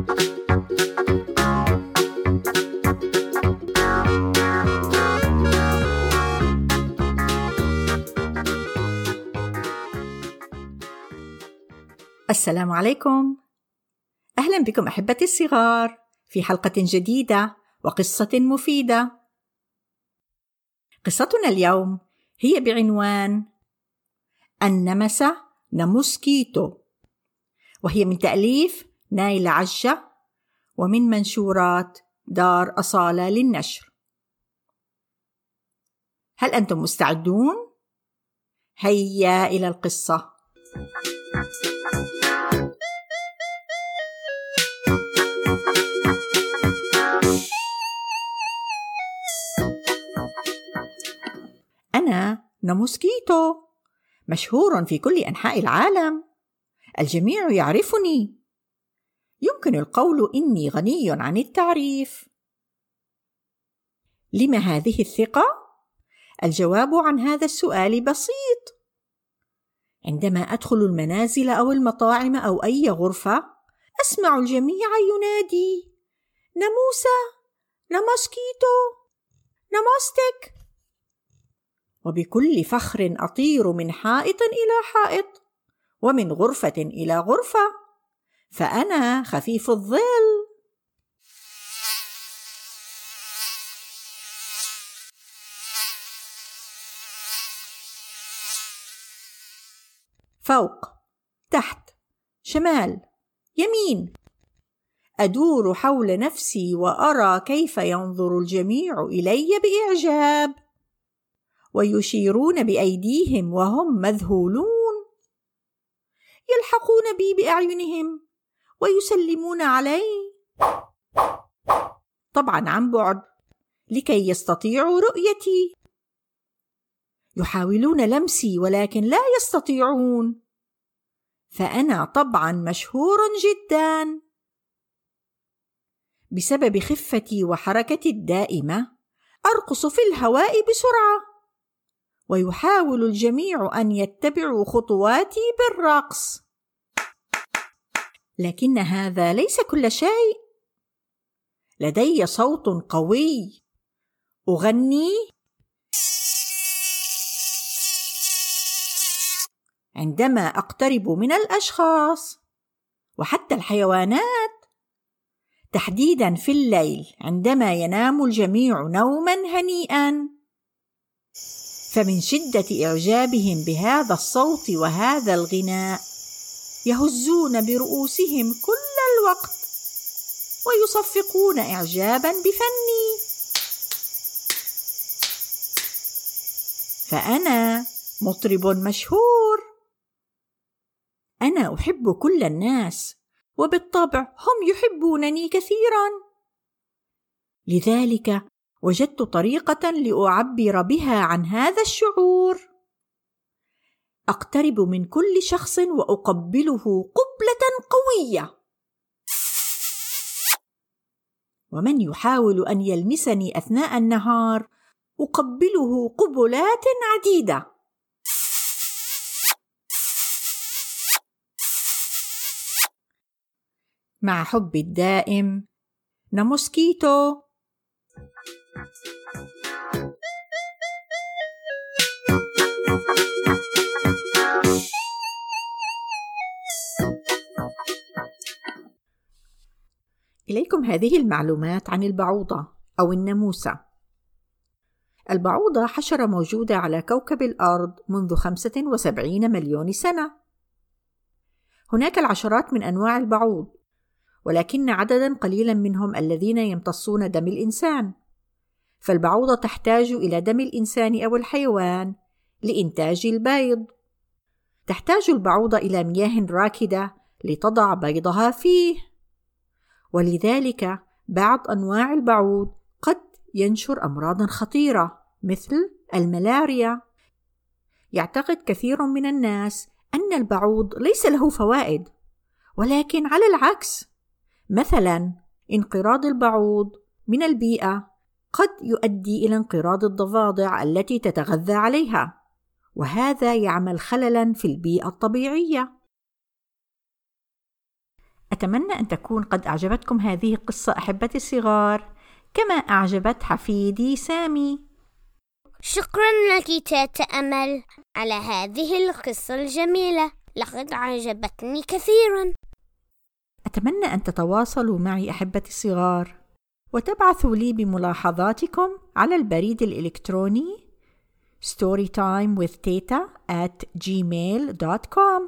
السلام عليكم. أهلا بكم أحبتي الصغار في حلقة جديدة وقصة مفيدة. قصتنا اليوم هي بعنوان النمسه نموسكيتو وهي من تأليف نايل عجة ومن منشورات دار أصالة للنشر. هل أنتم مستعدون؟ هيا إلى القصة. أنا نموسكيتو مشهور في كل أنحاء العالم. الجميع يعرفني. يمكن القول إني غني عن التعريف. لم هذه الثقة؟ الجواب عن هذا السؤال بسيط. عندما أدخل المنازل أو المطاعم أو أي غرفة أسمع الجميع ينادي ناموسا نموسكيتو نموستك وبكل فخر أطير من حائط إلى حائط ومن غرفة إلى غرفة. فأنا خفيف الظل. فوق تحت شمال يمين. أدور حول نفسي وأرى كيف ينظر الجميع إلي بإعجاب. ويشيرون بأيديهم وهم مذهولون. يلحقون بي بأعينهم. ويسلمون علي. طبعا عن بعد لكي يستطيعوا رؤيتي. يحاولون لمسي ولكن لا يستطيعون. فأنا طبعا مشهور جدا. بسبب خفتي وحركتي الدائمة أرقص في الهواء بسرعة. ويحاول الجميع أن يتبعوا خطواتي بالرقص. لكن هذا ليس كل شيء. لدي صوت قوي. أغني. عندما أقترب من الأشخاص وحتى الحيوانات. تحديدا في الليل عندما ينام الجميع نوما هنيئا. فمن شدة إعجابهم بهذا الصوت وهذا الغناء. يهزون برؤوسهم كل الوقت ويصفقون اعجابا بفني. فأنا مطرب مشهور. أنا أحب كل الناس وبالطبع هم يحبونني كثيرا. لذلك وجدت طريقة لأعبر بها عن هذا الشعور. أقترب من كل شخص وأقبله قبلة قوية. ومن يحاول أن يلمسني أثناء النهار أقبله قبلات عديدة. مع حبي الدائم نموسكيتو إليكم هذه المعلومات عن البعوضة أو الناموسة. البعوضة حشرة موجودة على كوكب الأرض منذ 75 مليون سنة. هناك العشرات من أنواع البعوض، ولكن عددا قليلا منهم الذين يمتصون دم الإنسان. فالبعوضة تحتاج إلى دم الإنسان أو الحيوان لإنتاج البيض. تحتاج البعوضة إلى مياه راكدة لتضع بيضها فيه. ولذلك بعض أنواع البعوض قد ينشر امراضا خطيرة مثل الملاريا. يعتقد كثير من الناس أن البعوض ليس له فوائد ولكن على العكس. مثلا انقراض البعوض من البيئة قد يؤدي إلى انقراض الضفادع التي تتغذى عليها وهذا يعمل خللا في البيئة الطبيعية. أتمنى أن تكون قد أعجبتكم هذه القصة أحبتي الصغار. كما أعجبت حفيدي سامي. شكرا لك تيتا أمل على هذه القصة الجميلة. لقد عجبتني كثيرا. أتمنى أن تتواصلوا معي أحبتي الصغار. وتبعثوا لي بملاحظاتكم على البريد الإلكتروني storytimewithteta at gmail.com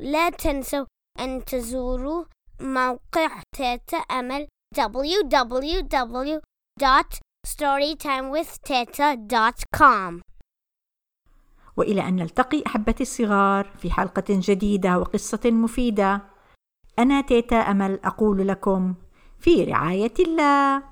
لا تنسوا أن تزوروا موقع تيتا أمل www.storytimewithteta.com وإلى أن نلتقي أحبتي الصغار في حلقة جديدة وقصة مفيدة. أنا تيتا امل أقول لكم في رعاية الله.